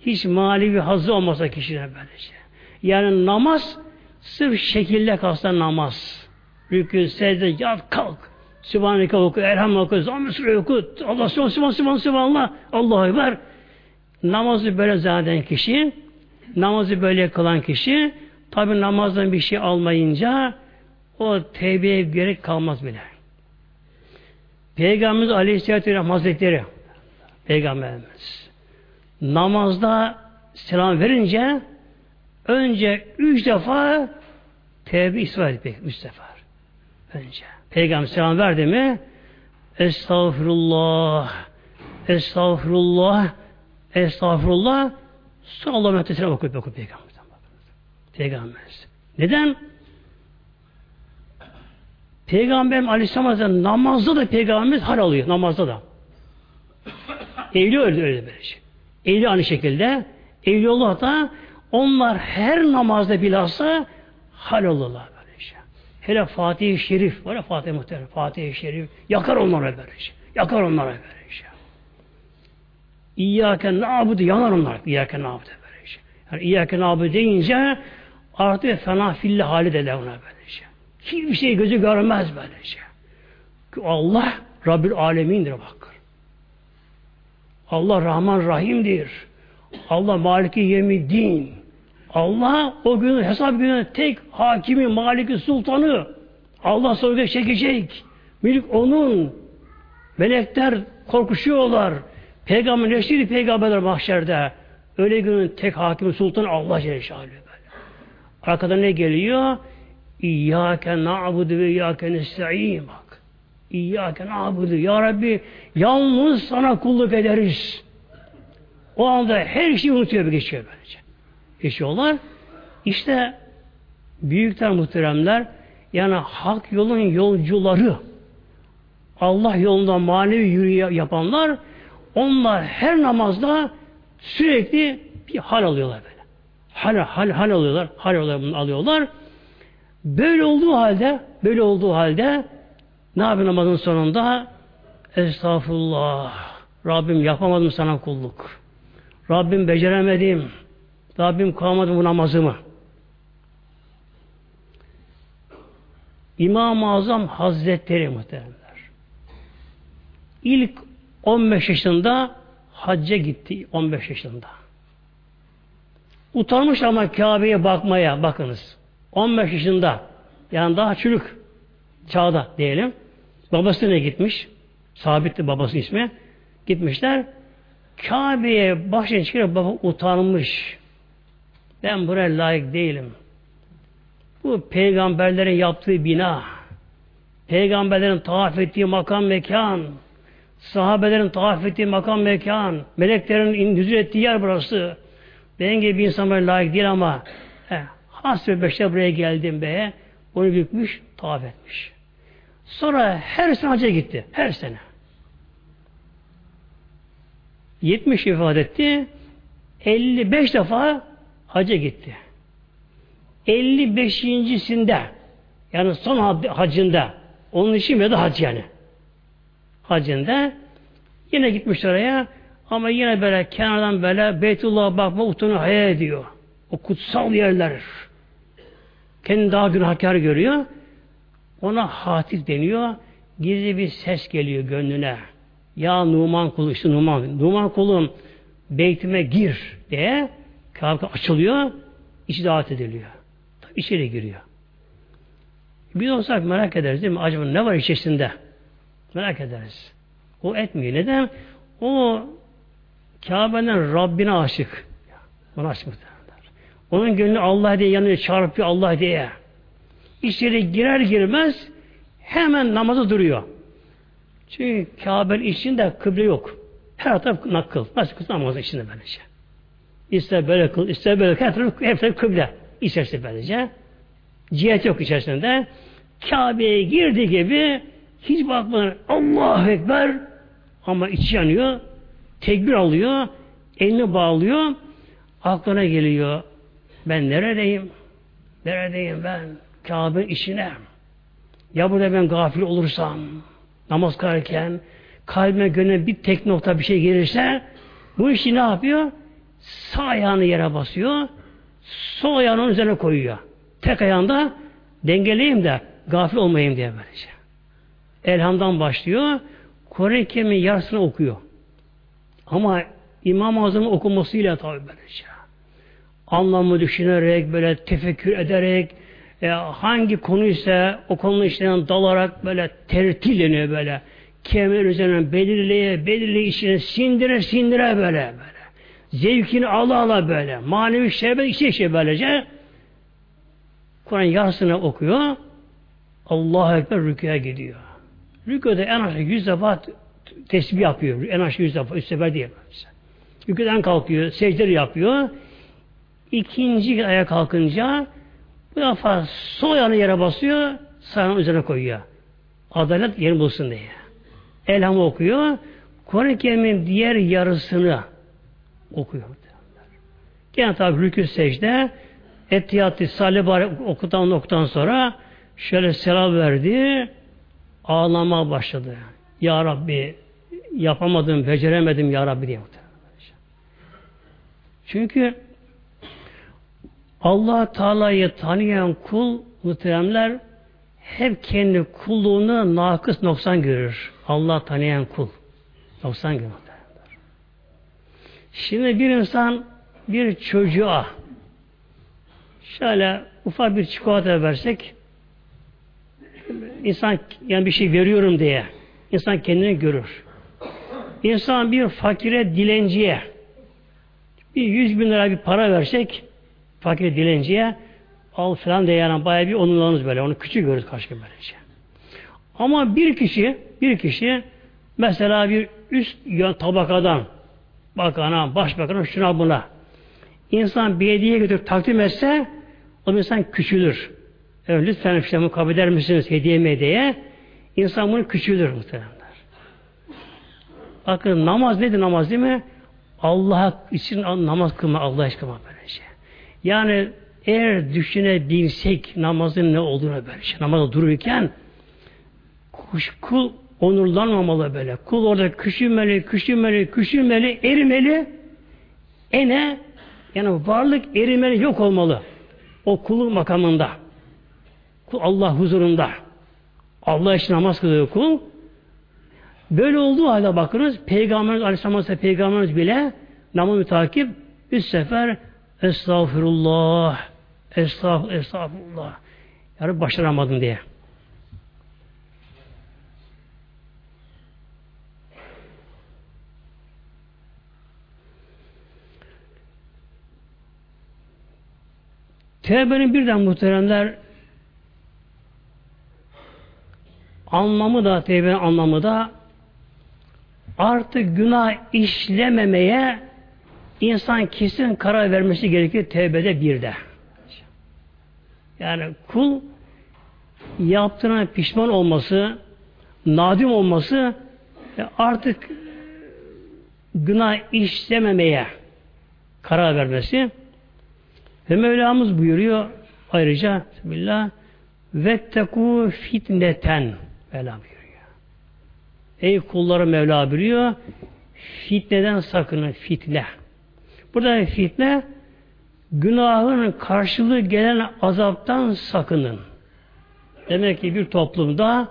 Speaker 1: Hiç manevi hazı olmasa kişinin böylece. Yani namaz sırf şekilde kalsa namaz. Rükû, secde, yat, kalk. Sübhaneke oku, Elhamdülillah oku, Zamm-ı oku, Allah Sübhan, Sübhan, Sübhan, Sübhanallah, Allah'a Ekber. Namazı böyle zaten kişi, namazı böyle kılan kişi, tabi namazdan bir şey almayınca o tevbeye gerek kalmaz bile. Peygamberimiz Aleyhisselatü Vesselam Hazretleri Peygamberimiz namazda selam verince önce üç defa tevbe ispat etmek. Üç sefer. Önce. Peygamber selam verdi mi Estağfurullah Estağfurullah Estağfurullah sonra Allah'a selam okuyup okuyor Peygamber'den. Peygamberimiz. Neden? Peygamberim Aleyhisselam Hazretleri namazda da Peygamberimiz hal alıyor. Namazda da. Evli öyle öyle böyle şey. Evli aynı şekilde. Evliyullah da onlar her namazda bilhassa hal olurlar böyle şey. Hele Fatih-i Şerif var ya Fatih Muhterem. Fatih-i Şerif yakar onlara böyle şey. Yakar onlara böyle şey. İyyâken nâbudu yanar onlar. İyyâken nâbudu böyle şey. Yani İyyâken nâbudu deyince artık fena filli hali de ona böyle şey. Hiçbir şey gözü görmez böyle şey. Allah Rabbül Alemin'dir bak. Allah Rahman Rahim'dir. Allah Maliki Yemiddin. Allah o gün hesap günü tek hakimi, maliki, sultanı. Allah sorguya çekecek. Mülk onun. Melekler korkuşuyorlar. Peygamber neşri peygamberler mahşerde. Öyle günün tek hakimi, sultanı Allah Celle Şahalı. Arkada ne geliyor? İyyâke na'budu ve iyyâke nesta'in. Bak. İyyâke na'budu. Ya Rabbi yalnız sana kulluk ederiz. O anda her şeyi unutuyor bir geçiyor böylece. Geçiyorlar. İşte büyükler muhteremler yani hak yolun yolcuları Allah yolunda manevi yürüye yapanlar onlar her namazda sürekli bir hal alıyorlar böyle. Hal, hal, hal alıyorlar. Hal alıyorlar. Böyle olduğu halde böyle olduğu halde ne yapıyor namazın sonunda? Estağfurullah. Rabbim yapamadım sana kulluk. Rabbim beceremedim. Rabbim kılamadım bu namazımı. İmam-ı Azam Hazretleri muhteremler. İlk 15 yaşında hacca gitti 15 yaşında. Utanmış ama Kabe'ye bakmaya bakınız. 15 yaşında yani daha çocuk çağda diyelim. Babasına gitmiş. Sabitti babasının ismi. Gitmişler. Kabe'ye başına çıkıyor baba utanmış. Ben buraya layık değilim. Bu peygamberlerin yaptığı bina, peygamberlerin tavaf ettiği makam mekan, sahabelerin tavaf ettiği makam mekan, meleklerin indüzül ettiği yer burası. Ben gibi bir insan layık değil ama he, hasbe beşte buraya geldim be. Onu bükmüş, tavaf etmiş. Sonra her sene hacca gitti. Her sene. 70 ifade etti. 55 defa hacca gitti. 55.sinde yani son hacında onun için ya da hac yani hacında yine gitmiş oraya ama yine böyle kenardan böyle Beytullah'a bakma utunu hayal ediyor. O kutsal yerler. Kendini daha günahkar görüyor. Ona hatif deniyor. Gizli bir ses geliyor gönlüne. Ya Numan kulu işte Numan. Numan kulum beytime gir diye kapı açılıyor. içi davet ediliyor. Tabi içeri giriyor. Biz olsak merak ederiz değil mi? Acaba ne var içerisinde? Merak ederiz. O etmiyor. Neden? O Kabe'nin Rabbine aşık. Ona aşık muhtemelen. Onun gönlü Allah diye yanıyor, çarpıyor Allah diye. İçeri girer girmez hemen namazı duruyor. Çünkü Kabe'nin içinde kıble yok. Her taraf nakıl. Nasıl kız namazın içinde böylece. İster böyle kıl, ister böyle her taraf, her taraf kıble. İçerisinde böylece. Cihet yok içerisinde. Kabe'ye girdiği gibi hiç bakmadan Allahu Ekber ama içi yanıyor. Tekbir alıyor. Elini bağlıyor. Aklına geliyor. Ben neredeyim? Neredeyim ben? Kabe içine. Ya burada ben gafil olursam, namaz kılarken, kalbime gönlüme bir tek nokta bir şey gelirse, bu işi ne yapıyor? Sağ ayağını yere basıyor, sol ayağını üzerine koyuyor. Tek ayağında dengeleyeyim de gafil olmayayım diye böylece. Elham'dan başlıyor. Kur'an-ı yarısını okuyor. Ama İmam-ı Azam'ın okumasıyla tabi böylece. Anlamı düşünerek, böyle tefekkür ederek, e, hangi konu ise o konu işlerinden dalarak böyle tertilleniyor böyle. Kemer üzerine belirleye, belirleye içine sindire, sindire böyle böyle. Zevkini ala ala böyle. Manevi şerbet içe içe böylece. Kur'an yarısını okuyor. Allahu Ekber rüküye gidiyor. Rüküde en aşağı yüz defa tesbih yapıyor. En aşağı yüz defa. Üç sefer değil. Rüküden kalkıyor. Secdeleri yapıyor. İkinci aya kalkınca bu defa sol ayağını yere basıyor. Sağ üzerine koyuyor. Adalet yerini bulsun diye. Elhamı okuyor. Kur'an-ı Kerim'in diğer yarısını okuyor. Gene tabi rükü secde Ettiyatı okutan noktadan sonra şöyle selam verdi ağlamaya başladı. Ya Rabbi yapamadım, beceremedim Ya Rabbi diye. Çünkü allah Teala'yı tanıyan kul muhteremler hep kendi kulluğunu nakıs noksan görür. Allah tanıyan kul. Noksan görür. Şimdi bir insan bir çocuğa şöyle ufak bir çikolata versek insan yani bir şey veriyorum diye insan kendini görür. İnsan bir fakire dilenciye bir yüz bin lira bir para versek fakir dilenciye al falan diye yani bayağı bir onurlanırız böyle. Onu küçük görürüz karşı böylece. Ama bir kişi bir kişi mesela bir üst tabakadan bakana, başbakana şuna buna insan bir hediye götürüp takdim etse o insan küçülür. Evet, lütfen işte mukabele eder misiniz hediye mi hediye? İnsan bunu küçülür muhtemelenler. Bakın namaz nedir namaz değil mi? Allah için namaz kılma, Allah aşkına böyle şey. Yani eğer düşünebilsek namazın ne olduğunu böyle şey. Namazda dururken kuş, kul onurlanmamalı böyle. Kul orada küçülmeli, küçülmeli, küçülmeli, erimeli. Ene yani varlık erimeli yok olmalı. O kulun makamında. Kul Allah huzurunda. Allah için namaz kılıyor kul. Böyle olduğu halde bakınız Peygamberimiz Aleyhisselam Peygamberimiz bile namazı takip üç sefer Estağfurullah Estağfurullah Estağfurullah yani başaramadın diye. Tevbenin birden muhteremler anlamı da tevbenin anlamı da artık günah işlememeye insan kesin karar vermesi gerekir tevbede bir de. Yani kul yaptığına pişman olması, nadim olması artık günah işlememeye karar vermesi ve Mevlamız buyuruyor ayrıca Bismillah vetteku fitneten Mevla buyuruyor. Ey kulları Mevla buyuruyor fitneden sakının fitne. Burada fitne günahın karşılığı gelen azaptan sakının. Demek ki bir toplumda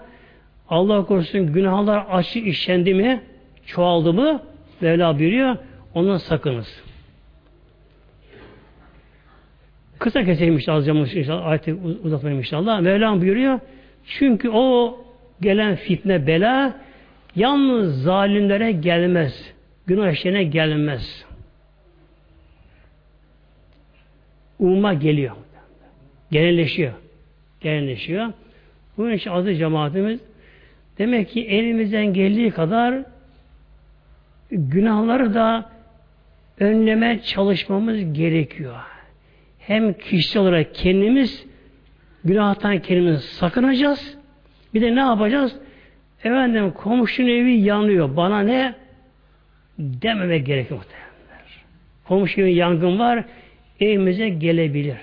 Speaker 1: Allah korusun günahlar açı işlendi mi, çoğaldı mı Mevla buyuruyor, ondan sakınız. Kısa keseyim işte alacağım inşallah. Ayeti uzatmayayım inşallah. Mevlam buyuruyor. Çünkü o gelen fitne bela yalnız zalimlere gelmez. Günah işlerine gelmez. Umma geliyor. Genelleşiyor. Genelleşiyor. Bunun için adı cemaatimiz demek ki elimizden geldiği kadar günahları da önleme çalışmamız gerekiyor hem kişisel olarak kendimiz günahtan kendimiz sakınacağız. Bir de ne yapacağız? Efendim komşunun evi yanıyor. Bana ne? Dememek gerekiyor muhtemelenler. Komşu evin yangın var. Evimize gelebilir.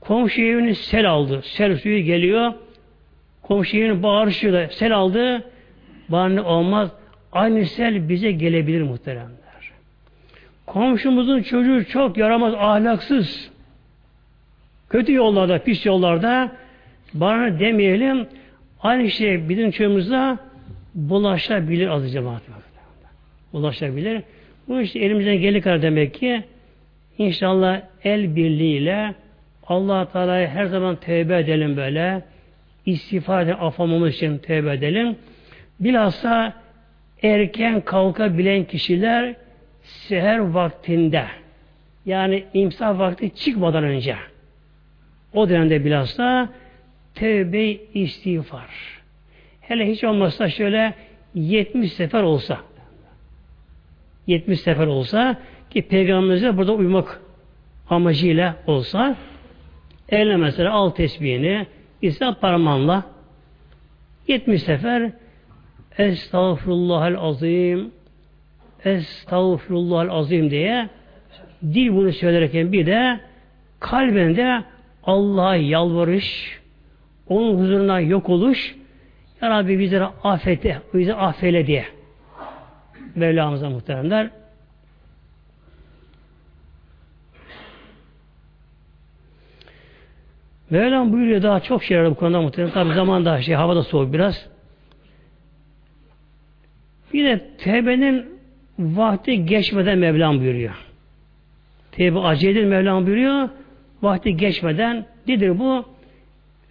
Speaker 1: Komşu evini sel aldı. Sel suyu geliyor. Komşu evini bağırışıyor da sel aldı. Bana ne olmaz. Aynı sel bize gelebilir muhteremler. Komşumuzun çocuğu çok yaramaz, ahlaksız. Kötü yollarda, pis yollarda bana demeyelim Aynı şey bizim çağımızda bulaşabilir azı cemaat. Bulaşabilir. Bu işte elimizden geldiği kadar demek ki inşallah el birliğiyle allah Teala'ya her zaman tevbe edelim böyle. İstiğfar edelim, affamamız için tevbe edelim. Bilhassa erken kalkabilen kişiler seher vaktinde yani imsak vakti çıkmadan önce o dönemde bilhassa tevbe istiğfar. Hele hiç olmazsa şöyle 70 sefer olsa 70 sefer olsa ki peygamberimize burada uymak amacıyla olsa eline mesela al tesbihini İslam parmağınla 70 sefer Estağfurullahal azim Estağfurullahal azim diye dil bunu söylerken bir de kalbinde Allah'a yalvarış, onun huzuruna yok oluş, Ya Rabbi bizleri affete, bizi affeyle diye. Mevlamıza muhteremler. Mevlam buyuruyor daha çok şeyler bu konuda muhtemelen. Tabi zaman daha şey, havada soğuk biraz. Bir de tevbenin vakti geçmeden Mevlam buyuruyor. Tevbe aceledir Mevlam buyuruyor. Vakti geçmeden nedir bu?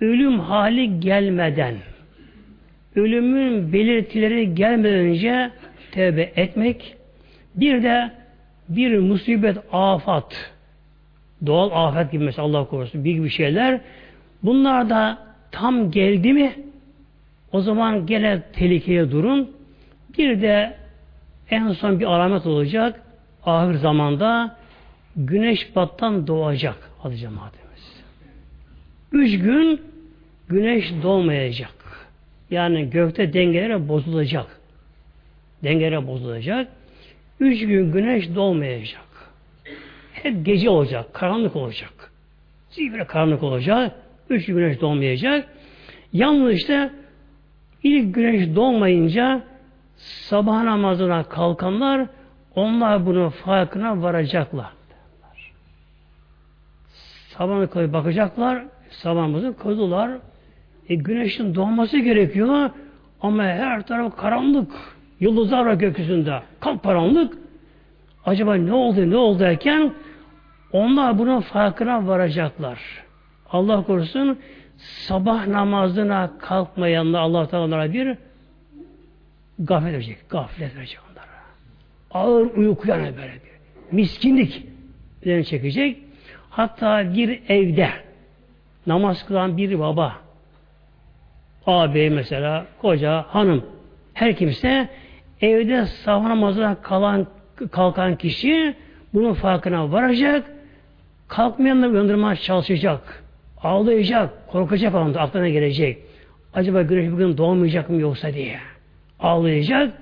Speaker 1: Ölüm hali gelmeden ölümün belirtileri gelmeden önce tevbe etmek bir de bir musibet, afat doğal afet gibi mesela Allah korusun bir gibi şeyler bunlar da tam geldi mi o zaman gene tehlikeye durun. Bir de en son bir alamet olacak. Ahir zamanda güneş battan doğacak adı cemaatimiz. Üç gün güneş doğmayacak. Yani gökte dengeler bozulacak. Dengeler bozulacak. Üç gün güneş doğmayacak. Hep gece olacak, karanlık olacak. Zifre karanlık olacak. Üç gün güneş doğmayacak. Yalnız işte ilk güneş doğmayınca sabah namazına kalkanlar onlar bunun farkına varacaklar. Sabahına koyup bakacaklar, sabahımızı koydular. E, güneşin doğması gerekiyor ama her taraf karanlık. Yıldızlar var gökyüzünde. Kapkaranlık. Acaba ne oldu ne oldu derken onlar bunun farkına varacaklar. Allah korusun sabah namazına kalkmayanlar Allah Teala bir gaflet verecek. Gaflet verecek onlara. Ağır uyku yani böyle bir. Miskinlik üzerine çekecek. Hatta bir evde namaz kılan bir baba ağabey mesela, koca, hanım her kimse evde sabah namazına kalan, kalkan kişi bunun farkına varacak kalkmayanları uyandırmaya çalışacak ağlayacak, korkacak anda aklına gelecek. Acaba güneş bugün doğmayacak mı yoksa diye. Ağlayacak,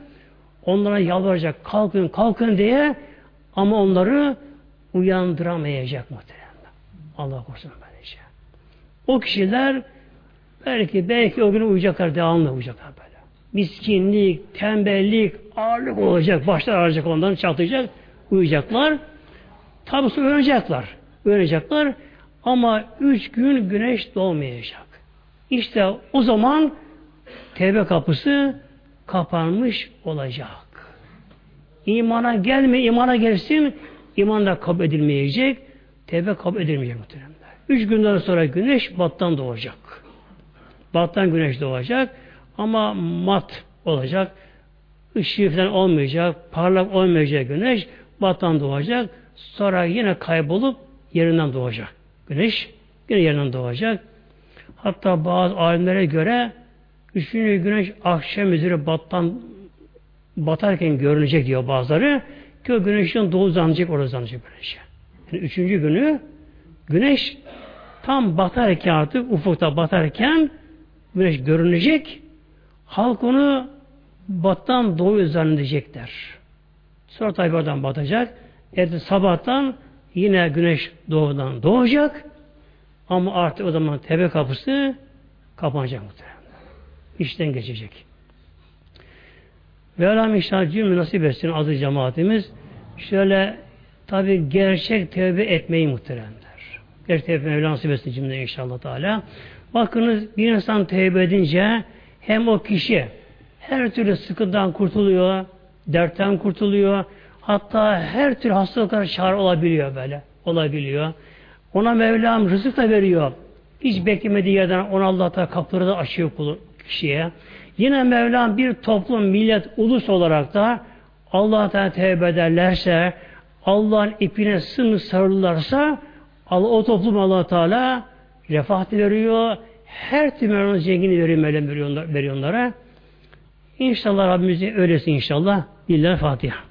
Speaker 1: onlara yalvaracak, kalkın, kalkın diye ama onları uyandıramayacak muhtemelen. Allah korusun böylece. O kişiler belki belki o gün uyuyacaklar, devamlı uyuyacaklar böyle. Miskinlik, tembellik, ağırlık olacak, başlar ağrıyacak ondan çatlayacak, uyuyacaklar. Tabi uyanacaklar. Uyanacaklar ama üç gün güneş doğmayacak. İşte o zaman tevbe kapısı kapanmış olacak. İmana gelme, imana gelsin, iman da kabul edilmeyecek, tevbe kabul edilmeyecek muhtemelen. Üç günden sonra güneş battan doğacak. Battan güneş doğacak ama mat olacak. Işığı falan olmayacak, parlak olmayacak güneş battan doğacak. Sonra yine kaybolup yerinden doğacak. Güneş yine yerinden doğacak. Hatta bazı alimlere göre üçüncü güneş akşam üzeri battan batarken görünecek diyor bazıları. Ki o güneşin doğu zanacak orada zanacak güneşe. Yani üçüncü günü güneş tam batarken artık ufukta batarken güneş görünecek. Halk onu battan doğu zannedecekler. Sonra tabi oradan batacak. Ertesi sabahtan yine güneş doğudan doğacak. Ama artık o zaman tebe kapısı kapanacak muhtemelen. İşten geçecek. Ve Allah'ım inşallah cümle nasip etsin adı cemaatimiz. Şöyle tabi gerçek tevbe etmeyi muhteremler. Gerçek tevbe Mevla nasip etsin cümle inşallah Teala. Bakınız bir insan tevbe edince hem o kişi her türlü sıkıntıdan kurtuluyor, dertten kurtuluyor. Hatta her türlü hastalıklara çare olabiliyor böyle. Olabiliyor. Ona Mevlam rızık da veriyor. Hiç beklemediği yerden ona Allah da kapıları da açıyor kulu, kişiye. Yine Mevlam bir toplum, millet, ulus olarak da Allah'tan tevbe ederlerse, Allah'ın ipine sımı sarılırlarsa Allah, o toplum allah Teala refah veriyor. Her türlü zengini veriyor, veriyor, veriyor onlara. İnşallah Rabbimiz öylesin inşallah. Lillahi Fatiha.